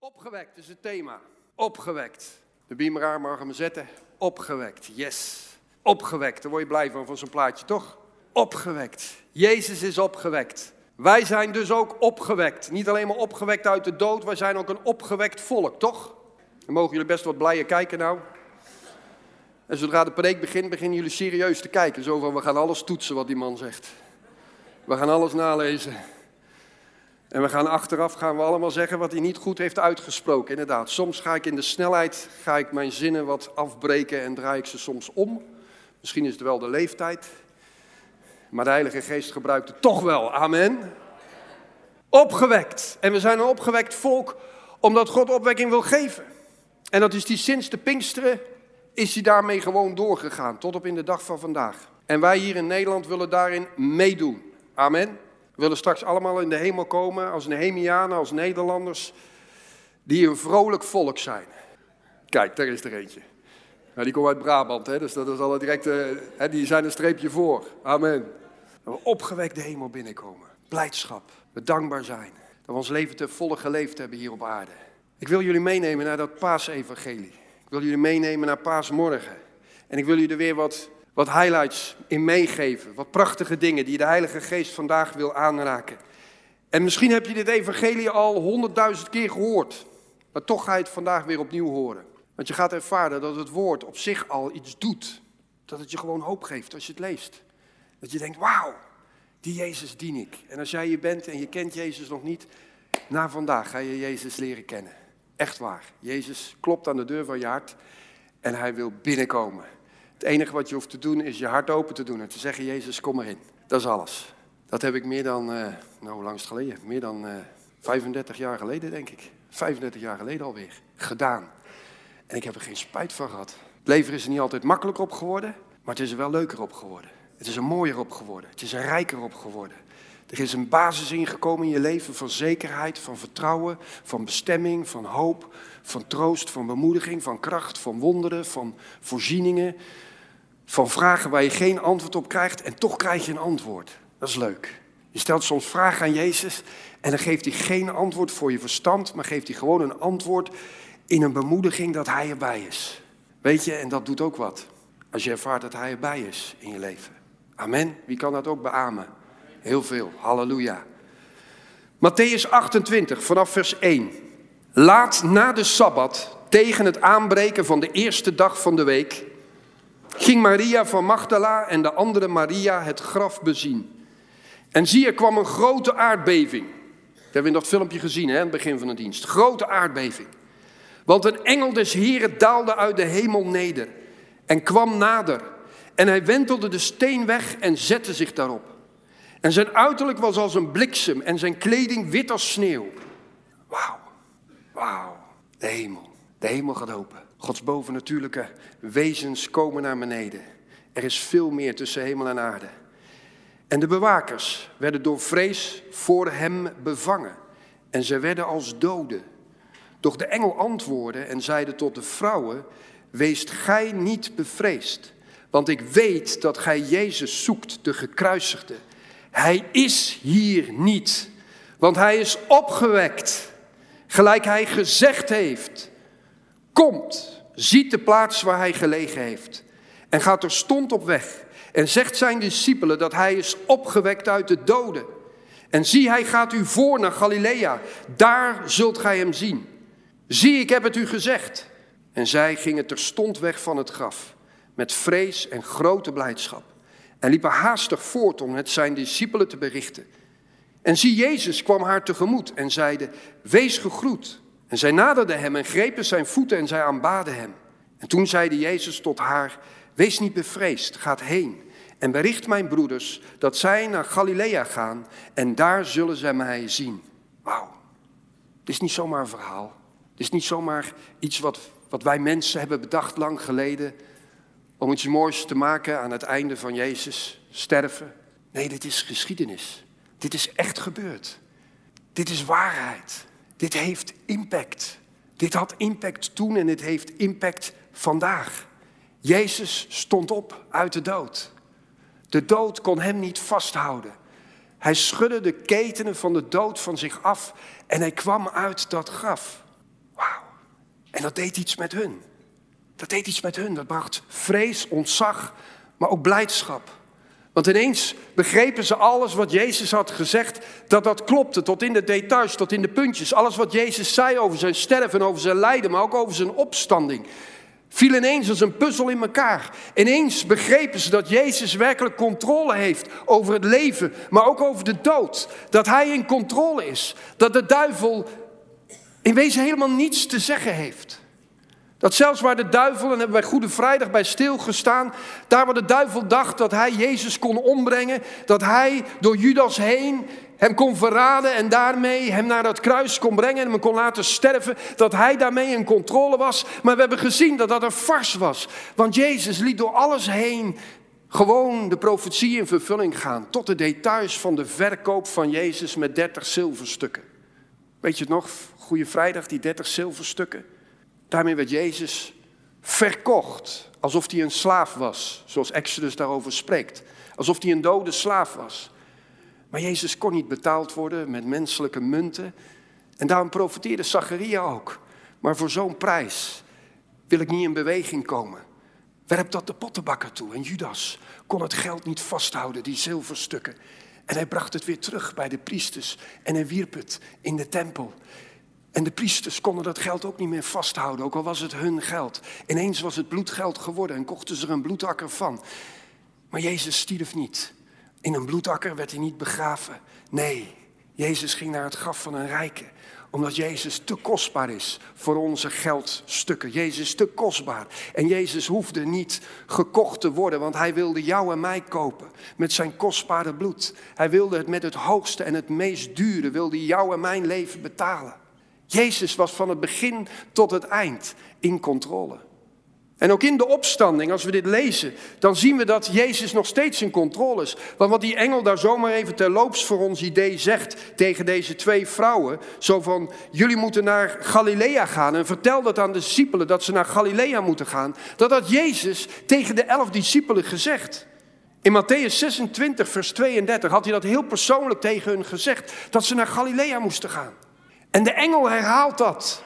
Opgewekt is het thema. Opgewekt. De beameraar mag hem zetten. Opgewekt. Yes. Opgewekt. Daar word je blij van, van zo'n plaatje, toch? Opgewekt. Jezus is opgewekt. Wij zijn dus ook opgewekt. Niet alleen maar opgewekt uit de dood, wij zijn ook een opgewekt volk, toch? Dan mogen jullie best wat blijer kijken nou. En zodra de preek begint, beginnen jullie serieus te kijken. Zo van, we gaan alles toetsen wat die man zegt. We gaan alles nalezen. En we gaan achteraf gaan we allemaal zeggen wat hij niet goed heeft uitgesproken. Inderdaad, soms ga ik in de snelheid, ga ik mijn zinnen wat afbreken en draai ik ze soms om. Misschien is het wel de leeftijd. Maar de Heilige Geest gebruikt het toch wel. Amen. Opgewekt. En we zijn een opgewekt volk omdat God opwekking wil geven. En dat is die sinds de Pinksteren is hij daarmee gewoon doorgegaan tot op in de dag van vandaag. En wij hier in Nederland willen daarin meedoen. Amen. We willen straks allemaal in de hemel komen als Nehemianen, als Nederlanders, die een vrolijk volk zijn. Kijk, daar is er eentje. Nou, die komt uit Brabant, hè, dus dat is al direct, uh, hè, die zijn een streepje voor. Amen. Dat we opgewekt de hemel binnenkomen. Blijdschap, we dankbaar zijn. Dat we ons leven te volle geleefd hebben hier op aarde. Ik wil jullie meenemen naar dat paasevangelie. Ik wil jullie meenemen naar paasmorgen. En ik wil jullie er weer wat, wat highlights in meegeven. Wat prachtige dingen die de Heilige Geest vandaag wil aanraken. En misschien heb je dit evangelie al honderdduizend keer gehoord. Maar toch ga je het vandaag weer opnieuw horen. Want je gaat ervaren dat het woord op zich al iets doet. Dat het je gewoon hoop geeft als je het leest. Dat je denkt, wauw, die Jezus dien ik. En als jij hier bent en je kent Jezus nog niet, na vandaag ga je Jezus leren kennen. Echt waar. Jezus klopt aan de deur van je hart en hij wil binnenkomen. Het enige wat je hoeft te doen is je hart open te doen en te zeggen, Jezus, kom erin. Dat is alles. Dat heb ik meer dan, uh, nou hoe lang is het geleden? Meer dan uh, eh, 35 jaar geleden, denk ik. 35 jaar geleden alweer. Gedaan. En ik heb er geen spijt van gehad. Het leven is er niet altijd makkelijker op geworden, maar het is er wel leuker op geworden. Het is er mooier op geworden. Het is er rijker op geworden. Er is een basis ingekomen in je leven van zekerheid, van vertrouwen, van bestemming, van hoop, van troost, van bemoediging, van kracht, van wonderen, van voorzieningen. Van vragen waar je geen antwoord op krijgt en toch krijg je een antwoord. Dat is leuk. Je stelt soms vragen aan Jezus en dan geeft hij geen antwoord voor je verstand, maar geeft hij gewoon een antwoord in een bemoediging dat hij erbij is. Weet je, en dat doet ook wat. Als je ervaart dat hij erbij is in je leven. Amen. Wie kan dat ook beamen? Heel veel. Halleluja. Matthäus 28 vanaf vers 1. Laat na de Sabbat, tegen het aanbreken van de eerste dag van de week, ging Maria van Magdala en de andere Maria het graf bezien. En zie, er kwam een grote aardbeving. Dat hebben we in dat filmpje gezien, hè, aan het begin van de dienst. Grote aardbeving. Want een engel des Heren daalde uit de hemel neder en kwam nader. En hij wentelde de steen weg en zette zich daarop. En zijn uiterlijk was als een bliksem en zijn kleding wit als sneeuw. Wauw, wauw, de hemel. De hemel gaat open. Gods bovennatuurlijke wezens komen naar beneden. Er is veel meer tussen hemel en aarde. En de bewakers werden door vrees voor hem bevangen. En zij werden als doden. Doch de engel antwoordde en zeide tot de vrouwen: Weest gij niet bevreesd, want ik weet dat gij Jezus zoekt, de gekruisigde. Hij is hier niet, want hij is opgewekt, gelijk hij gezegd heeft. Komt, ziet de plaats waar hij gelegen heeft en gaat er stond op weg en zegt zijn discipelen dat hij is opgewekt uit de doden. En zie, hij gaat u voor naar Galilea, daar zult gij hem zien. Zie, ik heb het u gezegd. En zij gingen terstond weg van het graf, met vrees en grote blijdschap en liepen haastig voort om het zijn discipelen te berichten. En zie, Jezus kwam haar tegemoet en zeide, wees gegroet. En zij naderden hem en grepen zijn voeten en zij aanbaden hem. En toen zeide Jezus tot haar, wees niet bevreesd, gaat heen en bericht mijn broeders dat zij naar Galilea gaan en daar zullen zij mij zien. Wauw, het is niet zomaar een verhaal. Het is niet zomaar iets wat, wat wij mensen hebben bedacht lang geleden om iets moois te maken aan het einde van Jezus sterven. Nee, dit is geschiedenis. Dit is echt gebeurd. Dit is waarheid. Dit heeft impact. Dit had impact toen en het heeft impact vandaag. Jezus stond op uit de dood. De dood kon hem niet vasthouden. Hij schudde de ketenen van de dood van zich af en hij kwam uit dat graf. En dat deed iets met hun. Dat deed iets met hun. Dat bracht vrees, ontzag, maar ook blijdschap. Want ineens begrepen ze alles wat Jezus had gezegd, dat dat klopte, tot in de details, tot in de puntjes. Alles wat Jezus zei over zijn sterven, over zijn lijden, maar ook over zijn opstanding, viel ineens als een puzzel in elkaar. Ineens begrepen ze dat Jezus werkelijk controle heeft over het leven, maar ook over de dood. Dat Hij in controle is. Dat de duivel in wezen helemaal niets te zeggen heeft. Dat zelfs waar de duivel, en hebben wij Goede Vrijdag bij stilgestaan, daar waar de duivel dacht dat hij Jezus kon ombrengen, dat hij door Judas heen hem kon verraden en daarmee hem naar dat kruis kon brengen en hem kon laten sterven, dat hij daarmee in controle was. Maar we hebben gezien dat dat een fars was, want Jezus liet door alles heen gewoon de profetie in vervulling gaan, tot de details van de verkoop van Jezus met 30 zilverstukken. Weet je het nog, Goede Vrijdag, die 30 zilverstukken? Daarmee werd Jezus verkocht, alsof hij een slaaf was, zoals Exodus daarover spreekt. Alsof hij een dode slaaf was. Maar Jezus kon niet betaald worden met menselijke munten. En daarom profeteerde Zacharia ook. Maar voor zo'n prijs wil ik niet in beweging komen. Werp dat de pottenbakker toe. En Judas kon het geld niet vasthouden, die zilverstukken. En hij bracht het weer terug bij de priesters. En hij wierp het in de tempel. En de priesters konden dat geld ook niet meer vasthouden, ook al was het hun geld. Ineens was het bloedgeld geworden en kochten ze er een bloedakker van. Maar Jezus stierf niet. In een bloedakker werd hij niet begraven. Nee, Jezus ging naar het graf van een rijke omdat Jezus te kostbaar is voor onze geldstukken. Jezus is te kostbaar. En Jezus hoefde niet gekocht te worden, want hij wilde jou en mij kopen met zijn kostbare bloed. Hij wilde het met het hoogste en het meest dure, wilde jou en mijn leven betalen. Jezus was van het begin tot het eind in controle. En ook in de opstanding, als we dit lezen, dan zien we dat Jezus nog steeds in controle is. Want wat die engel daar zomaar even terloops voor ons idee zegt tegen deze twee vrouwen, zo van, jullie moeten naar Galilea gaan en vertel dat aan de discipelen dat ze naar Galilea moeten gaan, dat had Jezus tegen de elf discipelen gezegd. In Matthäus 26, vers 32 had hij dat heel persoonlijk tegen hun gezegd, dat ze naar Galilea moesten gaan. En de engel herhaalt dat.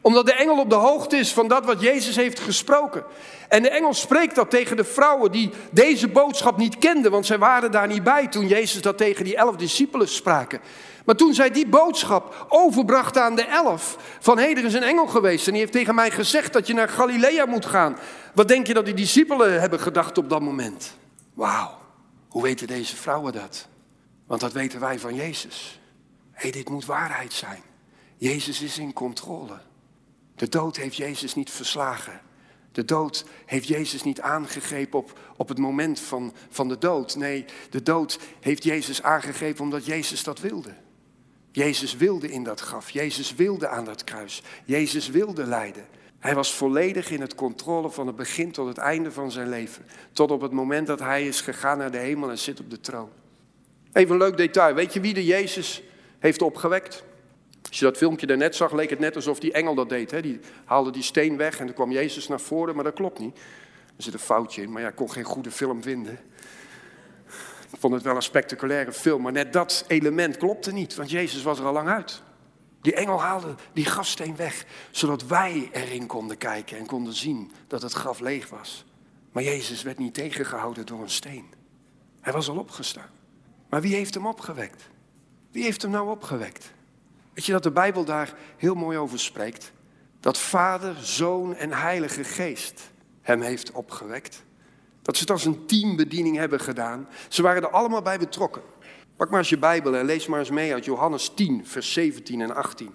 Omdat de engel op de hoogte is van dat wat Jezus heeft gesproken. En de engel spreekt dat tegen de vrouwen die deze boodschap niet kenden, want zij waren daar niet bij toen Jezus dat tegen die elf discipelen spraken. Maar toen zij die boodschap overbrachten aan de elf, van hé, er is een engel geweest en die heeft tegen mij gezegd dat je naar Galilea moet gaan. Wat denk je dat die discipelen hebben gedacht op dat moment? Wauw, hoe weten deze vrouwen dat? Want dat weten wij van Jezus. Hé, dit moet waarheid zijn. Jezus is in controle. De dood heeft Jezus niet verslagen. De dood heeft Jezus niet aangegrepen op, op het moment van, van de dood. Nee, de dood heeft Jezus aangegrepen omdat Jezus dat wilde. Jezus wilde in dat graf. Jezus wilde aan dat kruis. Jezus wilde lijden. Hij was volledig in het controle van het begin tot het einde van zijn leven. Tot op het moment dat hij is gegaan naar de hemel en zit op de troon. Even een leuk detail. Weet je wie de Jezus heeft opgewekt? Als je dat filmpje daarnet zag, leek het net alsof die engel dat deed. Hè? Die haalde die steen weg en dan kwam Jezus naar voren, maar dat klopt niet. Er zit een foutje in, maar ja, kon geen goede film vinden. Ik vond het wel een spectaculaire film, maar net dat element klopte niet, want Jezus was er al lang uit. Die engel haalde die grafsteen weg, zodat wij erin konden kijken en konden zien dat het graf leeg was. Maar Jezus werd niet tegengehouden door een steen. Hij was al opgestaan. Maar wie heeft hem opgewekt? Wie heeft hem nou opgewekt? Weet je dat de Bijbel daar heel mooi over spreekt? Dat Vader, Zoon en Heilige Geest hem heeft opgewekt. Dat ze het als een teambediening hebben gedaan. Ze waren er allemaal bij betrokken. Pak maar eens je Bijbel en lees maar eens mee uit Johannes 10, vers 17 en 18.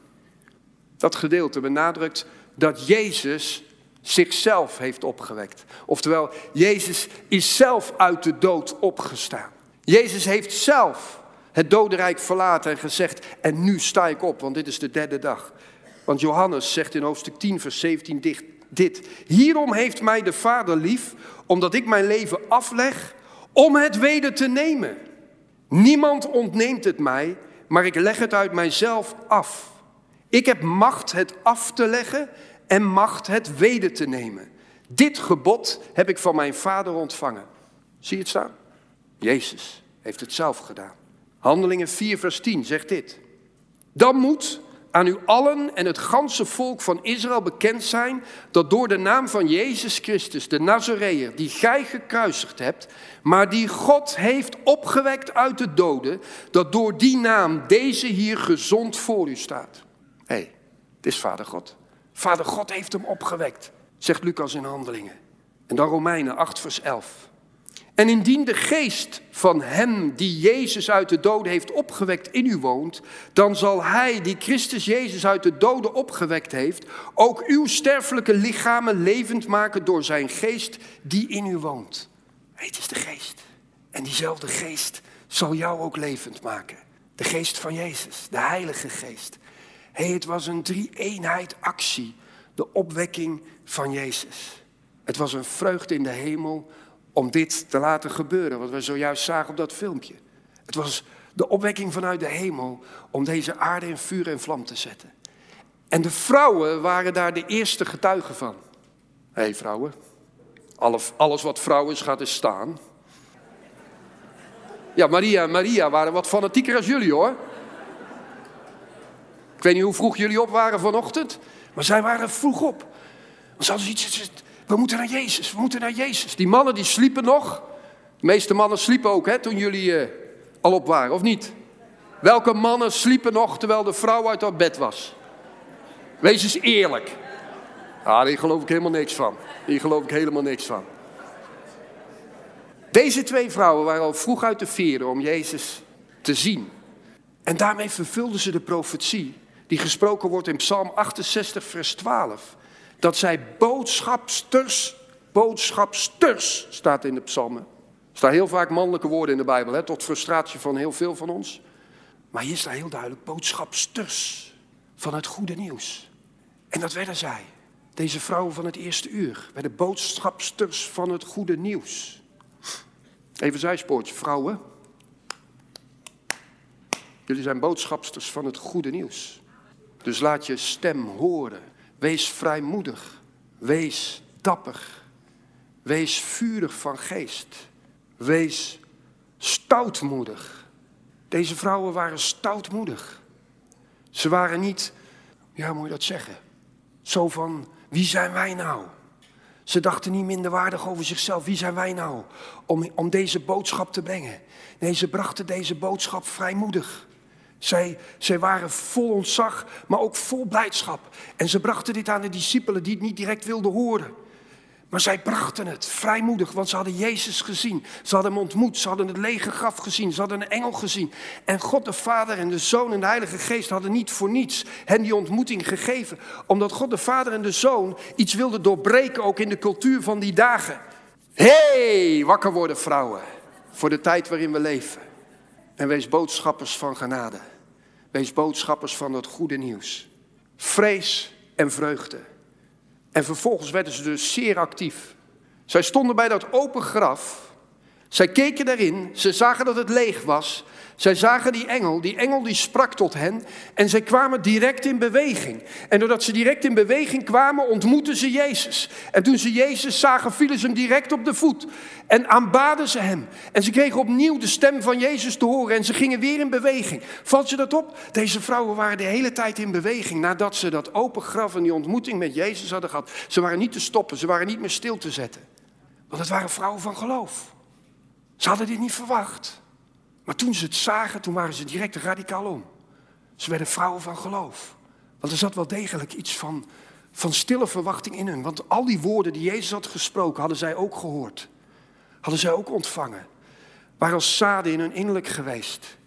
Dat gedeelte benadrukt dat Jezus zichzelf heeft opgewekt. Oftewel, Jezus is zelf uit de dood opgestaan. Jezus heeft zelf het dodenrijk verlaten en gezegd, en nu sta ik op, want dit is de derde dag. Want Johannes zegt in hoofdstuk 10, vers 17 dicht, dit. Hierom heeft mij de Vader lief, omdat ik mijn leven afleg om het weder te nemen. Niemand ontneemt het mij, maar ik leg het uit mijzelf af. Ik heb macht het af te leggen en macht het weder te nemen. Dit gebod heb ik van mijn Vader ontvangen. Zie je het staan? Jezus heeft het zelf gedaan. Handelingen 4, vers 10 zegt dit. Dan moet aan u allen en het ganse volk van Israël bekend zijn dat door de naam van Jezus Christus, de Nazareër, die gij gekruisigd hebt, maar die God heeft opgewekt uit de doden, dat door die naam deze hier gezond voor u staat. Hé, hey, het is Vader God. Vader God heeft hem opgewekt, zegt Lucas in Handelingen. En dan Romeinen 8, vers 11. En indien de geest van hem die Jezus uit de doden heeft opgewekt in u woont, dan zal hij die Christus Jezus uit de doden opgewekt heeft, ook uw sterfelijke lichamen levend maken door zijn geest die in u woont. Het is de geest. En diezelfde geest zal jou ook levend maken. De geest van Jezus, de Heilige Geest. Hey, het was een drie-eenheid actie, de opwekking van Jezus. Het was een vreugde in de hemel om dit te laten gebeuren, wat we zojuist zagen op dat filmpje. Het was de opwekking vanuit de hemel om deze aarde in vuur en vlam te zetten. En de vrouwen waren daar de eerste getuigen van. Hé hey, vrouwen, alles wat vrouwen is gaat is staan. Ja, Maria en Maria waren wat fanatieker als jullie hoor. Ik weet niet hoe vroeg jullie op waren vanochtend, maar zij waren vroeg op. Want ze hadden iets, we moeten naar Jezus, we moeten naar Jezus. Die mannen die sliepen nog. De meeste mannen sliepen ook hè, toen jullie uh, al op waren, of niet? Welke mannen sliepen nog terwijl de vrouw uit haar bed was? Wees eens eerlijk. Ah, daar geloof ik helemaal niks van. Hier geloof ik helemaal niks van. Deze twee vrouwen waren al vroeg uit de veren om Jezus te zien. En daarmee vervulden ze de profetie die gesproken wordt in Psalm 68, vers 12 dat zij boodschapsters, boodschapsters staat in de psalmen. Er staan heel vaak mannelijke woorden in de Bijbel, hè, tot frustratie van heel veel van ons. Maar hier staat heel duidelijk boodschapsters van het goede nieuws. En dat werden zij, deze vrouwen van het eerste uur, werden boodschapsters van het goede nieuws. Even zijspoortje, vrouwen. Jullie zijn boodschapsters van het goede nieuws. Dus laat je stem horen. Wees vrijmoedig. Wees dapper. Wees vurig van geest. Wees stoutmoedig. Deze vrouwen waren stoutmoedig. Ze waren niet, ja moet je dat zeggen, zo van wie zijn wij nou? Ze dachten niet minderwaardig over zichzelf. Wie zijn wij nou om, om deze boodschap te brengen? Nee, ze brachten deze boodschap vrijmoedig. Zij, zij waren vol ontzag, maar ook vol blijdschap. En ze brachten dit aan de discipelen die het niet direct wilden horen. Maar zij brachten het vrijmoedig, want ze hadden Jezus gezien. Ze hadden hem ontmoet, ze hadden het lege graf gezien, ze hadden een engel gezien. En God de Vader en de Zoon en de Heilige Geest hadden niet voor niets hen die ontmoeting gegeven. Omdat God de Vader en de Zoon iets wilden doorbreken, ook in de cultuur van die dagen. Hey, wakker worden vrouwen, voor de tijd waarin we leven. En wees boodschappers van genade. Wees boodschappers van het goede nieuws. Vrees en vreugde. En vervolgens werden ze dus zeer actief. Zij stonden bij dat open graf. Zij keken daarin. Ze zagen dat het leeg was. Zij zagen die engel, die engel die sprak tot hen en zij kwamen direct in beweging. En doordat ze direct in beweging kwamen, ontmoetten ze Jezus. En toen ze Jezus zagen, vielen ze hem direct op de voet en aanbaden ze hem. En ze kregen opnieuw de stem van Jezus te horen en ze gingen weer in beweging. Valt je dat op? Deze vrouwen waren de hele tijd in beweging nadat ze dat open graf en die ontmoeting met Jezus hadden gehad. Ze waren niet te stoppen, ze waren niet meer stil te zetten. Want het waren vrouwen van geloof. Ze hadden dit niet verwacht. Maar toen ze het zagen, toen waren ze direct radicaal om. Ze werden vrouwen van geloof. Want er zat wel degelijk iets van, van stille verwachting in hun. Want al die woorden die Jezus had gesproken, hadden zij ook gehoord. Hadden zij ook ontvangen. Waren als zaden in hun innerlijk geweest.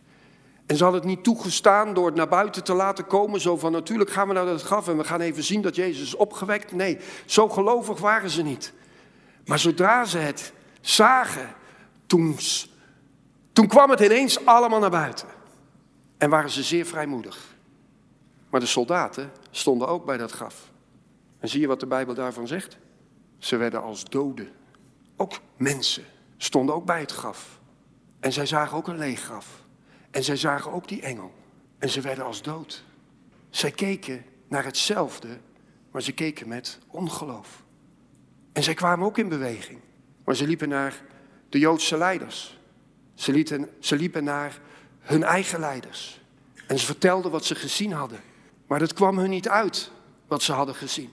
En ze hadden het niet toegestaan door het naar buiten te laten komen. Zo van natuurlijk gaan we naar het graf en we gaan even zien dat Jezus is opgewekt. Nee, zo gelovig waren ze niet. Maar zodra ze het zagen, toen toen kwam het ineens allemaal naar buiten. En waren ze zeer vrijmoedig. Maar de soldaten stonden ook bij dat graf. En zie je wat de Bijbel daarvan zegt? Ze werden als doden. Ook mensen stonden ook bij het graf. En zij zagen ook een leeg graf. En zij zagen ook die engel. En ze werden als dood. Zij keken naar hetzelfde, maar ze keken met ongeloof. En zij kwamen ook in beweging. Maar ze liepen naar de Joodse leiders. Ze, lieten, ze liepen naar hun eigen leiders. En ze vertelden wat ze gezien hadden. Maar het kwam hun niet uit wat ze hadden gezien.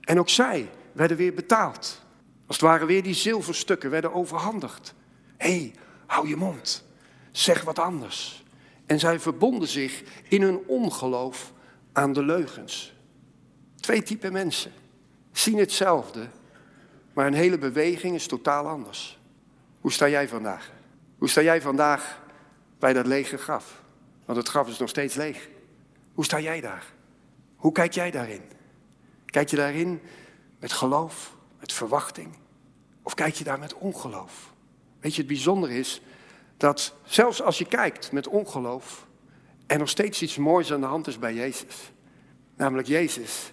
En ook zij werden weer betaald. Als het ware weer die zilverstukken werden overhandigd. Hé, hey, hou je mond. Zeg wat anders. En zij verbonden zich in hun ongeloof aan de leugens. Twee typen mensen zien hetzelfde, maar een hele beweging is totaal anders. Hoe sta jij vandaag? Hoe sta jij vandaag bij dat lege graf? Want het graf is nog steeds leeg. Hoe sta jij daar? Hoe kijk jij daarin? Kijk je daarin met geloof, met verwachting? Of kijk je daar met ongeloof? Weet je, het bijzondere is dat zelfs als je kijkt met ongeloof, er nog steeds iets moois aan de hand is bij Jezus. Namelijk Jezus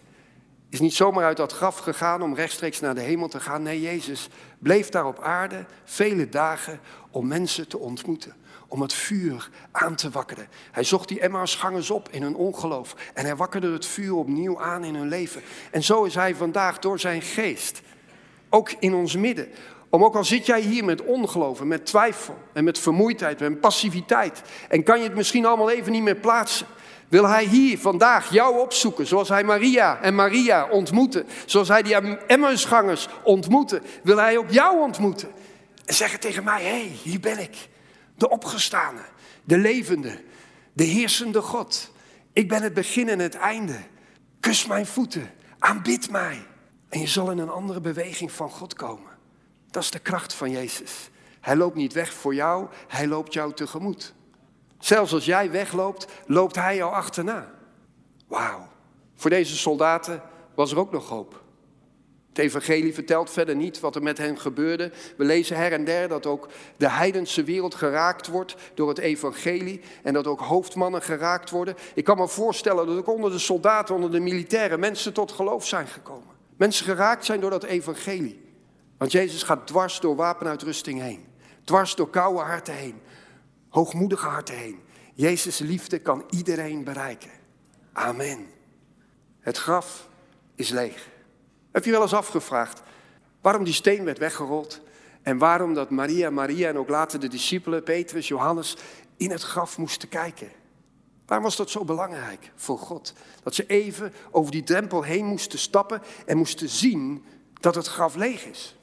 is niet zomaar uit dat graf gegaan om rechtstreeks naar de hemel te gaan. Nee, Jezus bleef daar op aarde vele dagen om mensen te ontmoeten. Om het vuur aan te wakkeren. Hij zocht die Emmausgangers op in hun ongeloof. En hij wakkerde het vuur opnieuw aan in hun leven. En zo is hij vandaag door zijn geest ook in ons midden. Om ook al zit jij hier met ongeloof met twijfel en met vermoeidheid en passiviteit. En kan je het misschien allemaal even niet meer plaatsen. Wil hij hier vandaag jou opzoeken, zoals hij Maria en Maria ontmoette, zoals hij die Emmausgangers ontmoette, wil hij ook jou ontmoeten. En zeggen tegen mij, hé, hey, hier ben ik, de opgestane, de levende, de heersende God. Ik ben het begin en het einde. Kus mijn voeten, aanbid mij. En je zal in een andere beweging van God komen. Dat is de kracht van Jezus. Hij loopt niet weg voor jou, hij loopt jou tegemoet. Zelfs als jij wegloopt, loopt hij jou achterna. Wauw. Voor deze soldaten was er ook nog hoop. Het evangelie vertelt verder niet wat er met hen gebeurde. We lezen her en der dat ook de heidense wereld geraakt wordt door het evangelie. En dat ook hoofdmannen geraakt worden. Ik kan me voorstellen dat ook onder de soldaten, onder de militairen, mensen tot geloof zijn gekomen. Mensen geraakt zijn door dat evangelie. Want Jezus gaat dwars door wapenuitrusting heen. Dwars door koude harten heen hoogmoedige harten heen. Jezus' liefde kan iedereen bereiken. Amen. Het graf is leeg. Heb je wel eens afgevraagd waarom die steen werd weggerold en waarom dat Maria, Maria en ook later de discipelen, Petrus, Johannes, in het graf moesten kijken? Waarom was dat zo belangrijk voor God? Dat ze even over die drempel heen moesten stappen en moesten zien dat het graf leeg is.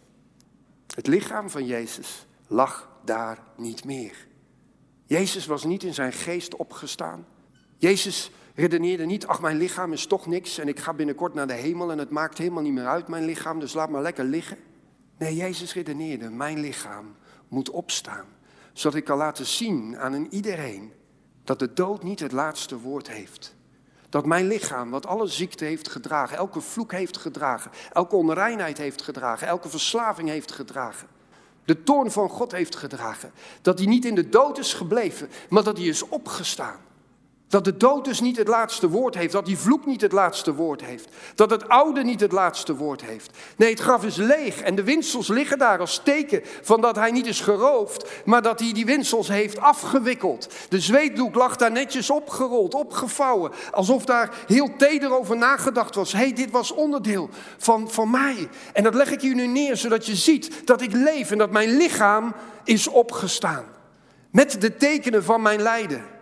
Het lichaam van Jezus lag daar niet meer. Jezus was niet in zijn geest opgestaan. Jezus redeneerde niet, ach mijn lichaam is toch niks en ik ga binnenkort naar de hemel en het maakt helemaal niet meer uit mijn lichaam, dus laat maar lekker liggen. Nee, Jezus redeneerde, mijn lichaam moet opstaan, zodat ik kan laten zien aan een iedereen dat de dood niet het laatste woord heeft. Dat mijn lichaam, wat alle ziekte heeft gedragen, elke vloek heeft gedragen, elke onreinheid heeft gedragen, elke verslaving heeft gedragen, de toorn van God heeft gedragen. Dat hij niet in de dood is gebleven, maar dat hij is opgestaan. Dat de dood dus niet het laatste woord heeft. Dat die vloek niet het laatste woord heeft. Dat het oude niet het laatste woord heeft. Nee, het graf is leeg en de winsels liggen daar als teken van dat hij niet is geroofd, maar dat hij die winsels heeft afgewikkeld. De zweetdoek lag daar netjes opgerold, opgevouwen. Alsof daar heel teder over nagedacht was. Hé, hey, dit was onderdeel van, van mij. En dat leg ik je nu neer, zodat je ziet dat ik leef en dat mijn lichaam is opgestaan. Met de tekenen van mijn lijden.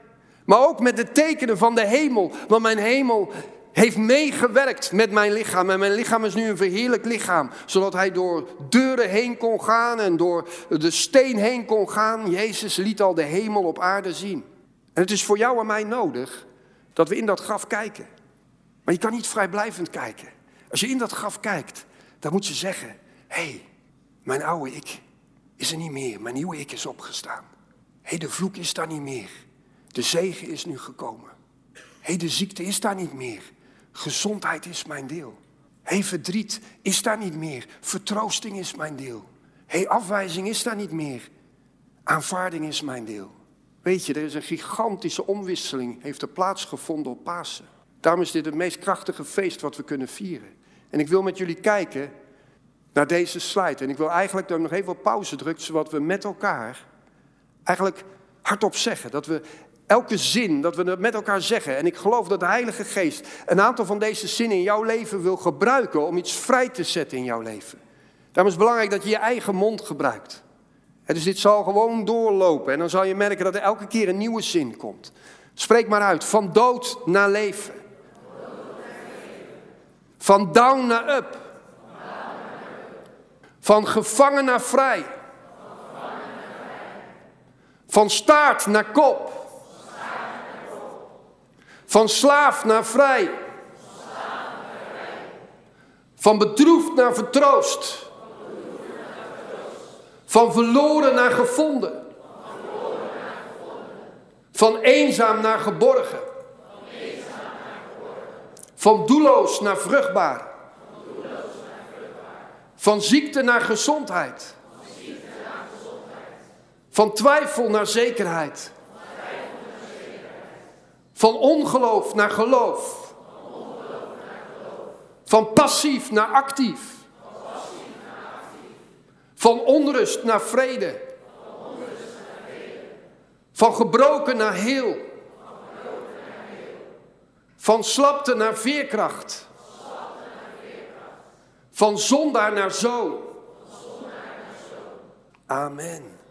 Maar ook met de tekenen van de hemel. Want mijn hemel heeft meegewerkt met mijn lichaam. En mijn lichaam is nu een verheerlijk lichaam. Zodat hij door deuren heen kon gaan en door de steen heen kon gaan. Jezus liet al de hemel op aarde zien. En het is voor jou en mij nodig dat we in dat graf kijken. Maar je kan niet vrijblijvend kijken. Als je in dat graf kijkt, dan moet je zeggen: hé, hey, mijn oude ik is er niet meer. Mijn nieuwe ik is opgestaan. Hé, hey, de vloek is daar niet meer. De zegen is nu gekomen. Hé, hey, de ziekte is daar niet meer. Gezondheid is mijn deel. Hé, hey, verdriet is daar niet meer. Vertroosting is mijn deel. Hé, hey, afwijzing is daar niet meer. Aanvaarding is mijn deel. Weet je, er is een gigantische omwisseling, heeft er plaatsgevonden op Pasen. Daarom is dit het meest krachtige feest wat we kunnen vieren. En ik wil met jullie kijken naar deze slide. En ik wil eigenlijk dan nog even op pauze drukken, zodat we met elkaar eigenlijk hardop zeggen. Dat we elke zin, dat we met elkaar zeggen. En ik geloof dat de Heilige Geest een aantal van deze zinnen in jouw leven wil gebruiken om iets vrij te zetten in jouw leven. Daarom is het belangrijk dat je je eigen mond gebruikt. dus dit zal gewoon doorlopen en dan zal je merken dat er elke keer een nieuwe zin komt. Spreek maar uit, van dood naar leven. Van down naar up. Van gevangen naar vrij. Van staart naar kop. Van slaaf naar vrij. Van bedroefd naar vertroost. Van verloren naar gevonden. Van eenzaam naar geborgen. Van doelloos naar vruchtbaar. Van ziekte naar gezondheid. Van twijfel naar zekerheid. Van ongeloof naar geloof. Van passief naar actief. Van onrust naar vrede. Van gebroken naar heel. Van slapte naar veerkracht. Van zondaar naar zoon. Amen.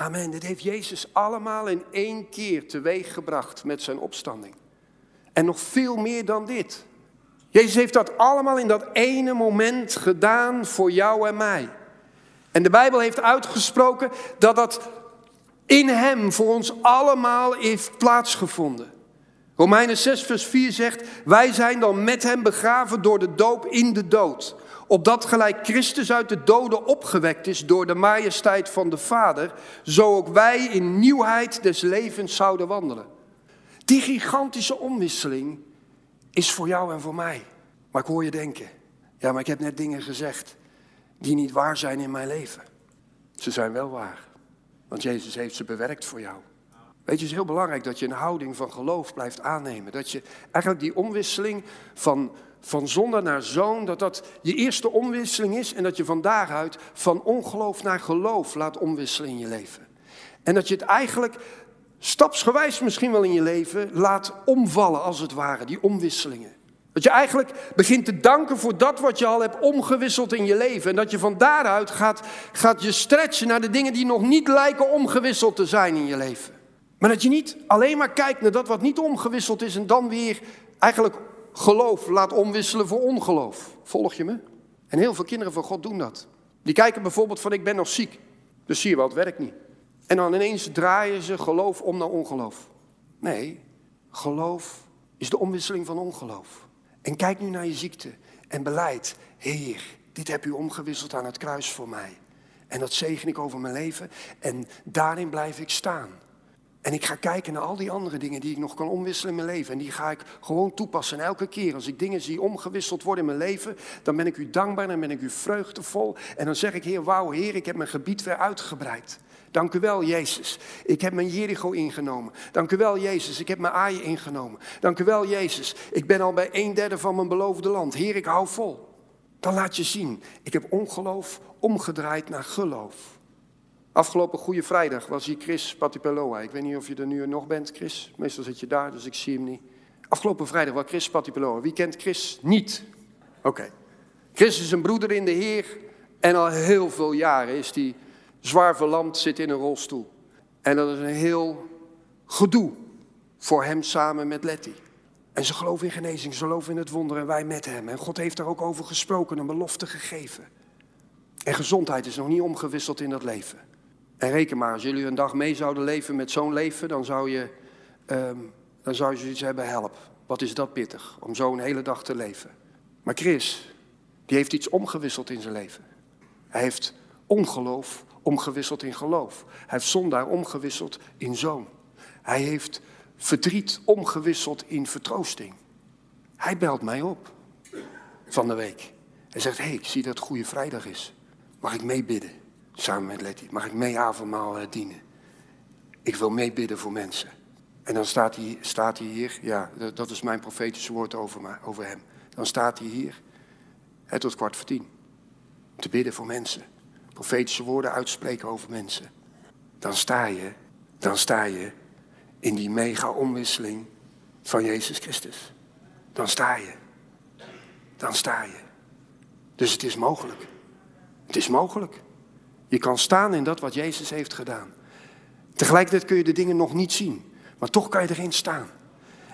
Amen. Dit heeft Jezus allemaal in één keer teweeggebracht met zijn opstanding. En nog veel meer dan dit. Jezus heeft dat allemaal in dat ene moment gedaan voor jou en mij. En de Bijbel heeft uitgesproken dat dat in Hem voor ons allemaal heeft plaatsgevonden. Romeinen 6, vers 4 zegt: Wij zijn dan met Hem begraven door de doop in de dood. Opdat gelijk Christus uit de doden opgewekt is door de majesteit van de Vader, zo ook wij in nieuwheid des levens zouden wandelen. Die gigantische omwisseling is voor jou en voor mij. Maar ik hoor je denken, ja, maar ik heb net dingen gezegd die niet waar zijn in mijn leven. Ze zijn wel waar, want Jezus heeft ze bewerkt voor jou. Weet je, het is heel belangrijk dat je een houding van geloof blijft aannemen. Dat je eigenlijk die omwisseling van, van zonde naar zoon, dat dat je eerste omwisseling is. En dat je van daaruit van ongeloof naar geloof laat omwisselen in je leven. En dat je het eigenlijk stapsgewijs misschien wel in je leven laat omvallen, als het ware, die omwisselingen. Dat je eigenlijk begint te danken voor dat wat je al hebt omgewisseld in je leven. En dat je van daaruit gaat, gaat je stretchen naar de dingen die nog niet lijken omgewisseld te zijn in je leven. Maar dat je niet alleen maar kijkt naar dat wat niet omgewisseld is en dan weer eigenlijk geloof laat omwisselen voor ongeloof. Volg je me? En heel veel kinderen van God doen dat. Die kijken bijvoorbeeld van ik ben nog ziek. Dus zie je wel, het werkt niet. En dan ineens draaien ze geloof om naar ongeloof. Nee, geloof is de omwisseling van ongeloof. En kijk nu naar je ziekte en beleid. Heer, dit heb u omgewisseld aan het kruis voor mij. En dat zegen ik over mijn leven en daarin blijf ik staan. En ik ga kijken naar al die andere dingen die ik nog kan omwisselen in mijn leven. En die ga ik gewoon toepassen. En elke keer als ik dingen zie omgewisseld worden in mijn leven, dan ben ik u dankbaar en ben ik u vreugdevol. En dan zeg ik, Heer, wauw, Heer, ik heb mijn gebied weer uitgebreid. Dank u wel, Jezus. Ik heb mijn Jericho ingenomen. Dank u wel, Jezus. Ik heb mijn aaien ingenomen. Dank u wel, Jezus. Ik ben al bij een derde van mijn beloofde land. Heer, ik hou vol. Dan laat je zien, ik heb ongeloof omgedraaid naar geloof. Afgelopen Goede Vrijdag was hier Chris Patipeloa. Ik weet niet of je er nu nog bent, Chris. Meestal zit je daar, dus ik zie hem niet. Afgelopen vrijdag was Chris Patipeloa. Wie kent Chris niet? Oké. Chris is een broeder in de Heer. En al heel veel jaren is hij zwaar verlamd, zit in een rolstoel. En dat is een heel gedoe voor hem samen met Letty. En ze geloven in genezing, ze geloven in het wonder en wij met hem. En God heeft daar ook over gesproken, een belofte gegeven. En gezondheid is nog niet omgewisseld in dat leven. En reken maar, als jullie een dag mee zouden leven met zo'n leven, dan zou je, um, dan zou je zoiets hebben, help. Wat is dat pittig, om zo'n hele dag te leven. Maar Chris, die heeft iets omgewisseld in zijn leven. Hij heeft ongeloof omgewisseld in geloof. Hij heeft zondaar omgewisseld in zoon. Hij heeft verdriet omgewisseld in vertroosting. Hij belt mij op van de week. En zegt, hé, hey, ik zie dat het Goede Vrijdag is. Mag ik meebidden? Samen met Letty. Mag ik mee avondmaal uh, dienen? Ik wil meebidden voor mensen. En dan staat hij, staat hij hier, ja, dat is mijn profetische woord over, over hem. Dan staat hij hier, tot kwart voor tien. Te bidden voor mensen. Profetische woorden uitspreken over mensen. Dan sta je, dan sta je in die mega omwisseling van Jezus Christus. Dan sta je. Dan sta je. Dus het is mogelijk. Het is mogelijk. Je kan staan in dat wat Jezus heeft gedaan. Tegelijkertijd kun je de dingen nog niet zien, maar toch kan je erin staan.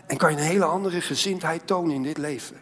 En kan je een hele andere gezindheid tonen in dit leven.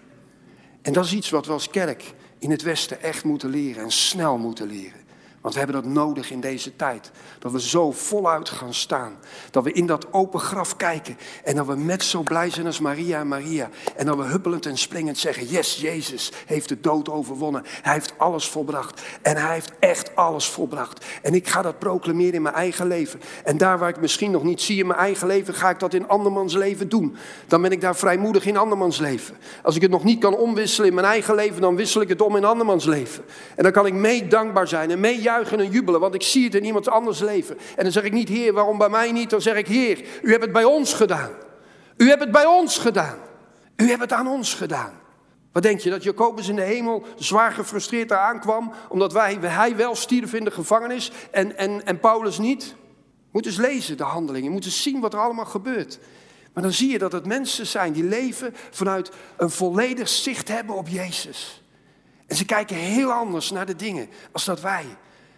En dat is iets wat we als kerk in het Westen echt moeten leren en snel moeten leren. Want we hebben dat nodig in deze tijd. Dat we zo voluit gaan staan. Dat we in dat open graf kijken. En dat we met zo blij zijn als Maria en Maria. En dat we huppelend en springend zeggen: Yes, Jezus heeft de dood overwonnen. Hij heeft alles volbracht. En hij heeft echt alles volbracht. En ik ga dat proclameren in mijn eigen leven. En daar waar ik misschien nog niet zie in mijn eigen leven, ga ik dat in andermans leven doen. Dan ben ik daar vrijmoedig in andermans leven. Als ik het nog niet kan omwisselen in mijn eigen leven, dan wissel ik het om in andermans leven. En dan kan ik mee dankbaar zijn en mee en jubelen, want ik zie het in iemand anders leven. En dan zeg ik niet, Heer, waarom bij mij niet? Dan zeg ik, Heer, u hebt het bij ons gedaan. U hebt het bij ons gedaan. U hebt het aan ons gedaan. Wat denk je, dat Jacobus in de hemel zwaar gefrustreerd daar aankwam, omdat wij, hij wel stierf in de gevangenis en, en, en Paulus niet? Moet eens lezen, de handelingen. Moet eens zien wat er allemaal gebeurt. Maar dan zie je dat het mensen zijn die leven vanuit een volledig zicht hebben op Jezus. En ze kijken heel anders naar de dingen als dat wij.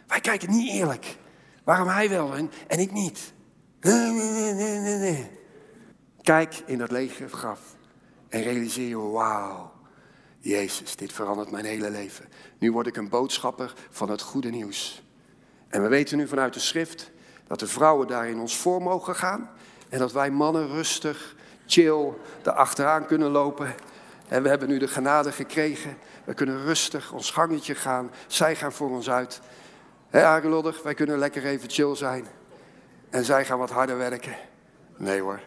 Wij kijken niet eerlijk. Waarom hij wel en, en ik niet? Nee, nee, nee, nee, nee. Kijk in dat lege graf en realiseer je, wauw, Jezus, dit verandert mijn hele leven. Nu word ik een boodschapper van het goede nieuws. En we weten nu vanuit de schrift dat de vrouwen daar in ons voor mogen gaan. En dat wij mannen rustig, chill, erachteraan kunnen lopen. En we hebben nu de genade gekregen. We kunnen rustig ons gangetje gaan. Zij gaan voor ons uit. Hé, aangeloddig, wij kunnen lekker even chill zijn. En zij gaan wat harder werken. Nee hoor.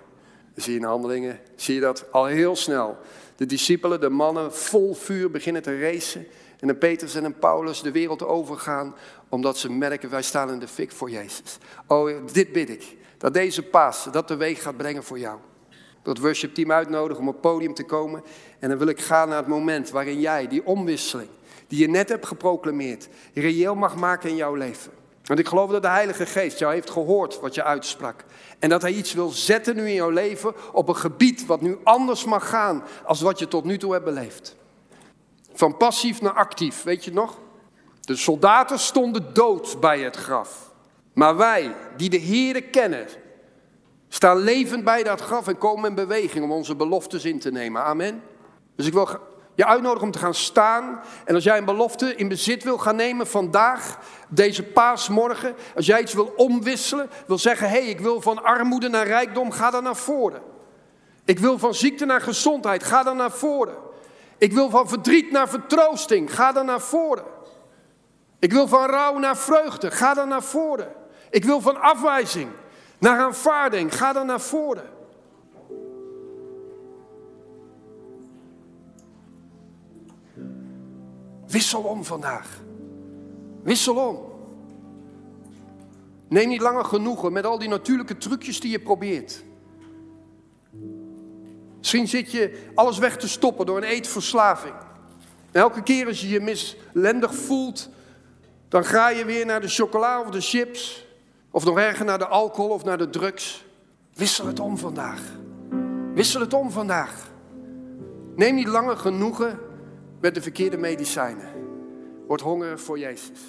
Zie je in handelingen, zie je dat al heel snel. De discipelen, de mannen, vol vuur beginnen te racen. En een Petrus en een Paulus de wereld overgaan. Omdat ze merken, wij staan in de fik voor Jezus. Oh, dit bid ik. Dat deze paas, dat de weeg gaat brengen voor jou. Dat worship team uitnodigen om op het podium te komen. En dan wil ik gaan naar het moment waarin jij die omwisseling die je net hebt geproclameerd, reëel mag maken in jouw leven. Want ik geloof dat de Heilige Geest jou heeft gehoord wat je uitsprak. En dat Hij iets wil zetten nu in jouw leven op een gebied wat nu anders mag gaan als wat je tot nu toe hebt beleefd. Van passief naar actief, weet je nog? De soldaten stonden dood bij het graf. Maar wij, die de Here kennen, staan levend bij dat graf en komen in beweging om onze beloftes in te nemen. Amen. Dus ik wil je uitnodigen om te gaan staan. En als jij een belofte in bezit wil gaan nemen vandaag, deze paasmorgen. Als jij iets wil omwisselen, wil zeggen, hé, hey, ik wil van armoede naar rijkdom, ga dan naar voren. Ik wil van ziekte naar gezondheid, ga dan naar voren. Ik wil van verdriet naar vertroosting, ga dan naar voren. Ik wil van rouw naar vreugde, ga dan naar voren. Ik wil van afwijzing naar aanvaarding, ga dan naar voren. Wissel om vandaag. Wissel om. Neem niet langer genoegen met al die natuurlijke trucjes die je probeert. Misschien zit je alles weg te stoppen door een eetverslaving. En elke keer als je je mislendig voelt, dan ga je weer naar de chocola of de chips. Of nog erger naar de alcohol of naar de drugs. Wissel het om vandaag. Wissel het om vandaag. Neem niet langer genoegen met de verkeerde medicijnen. Word hongerig voor Jezus.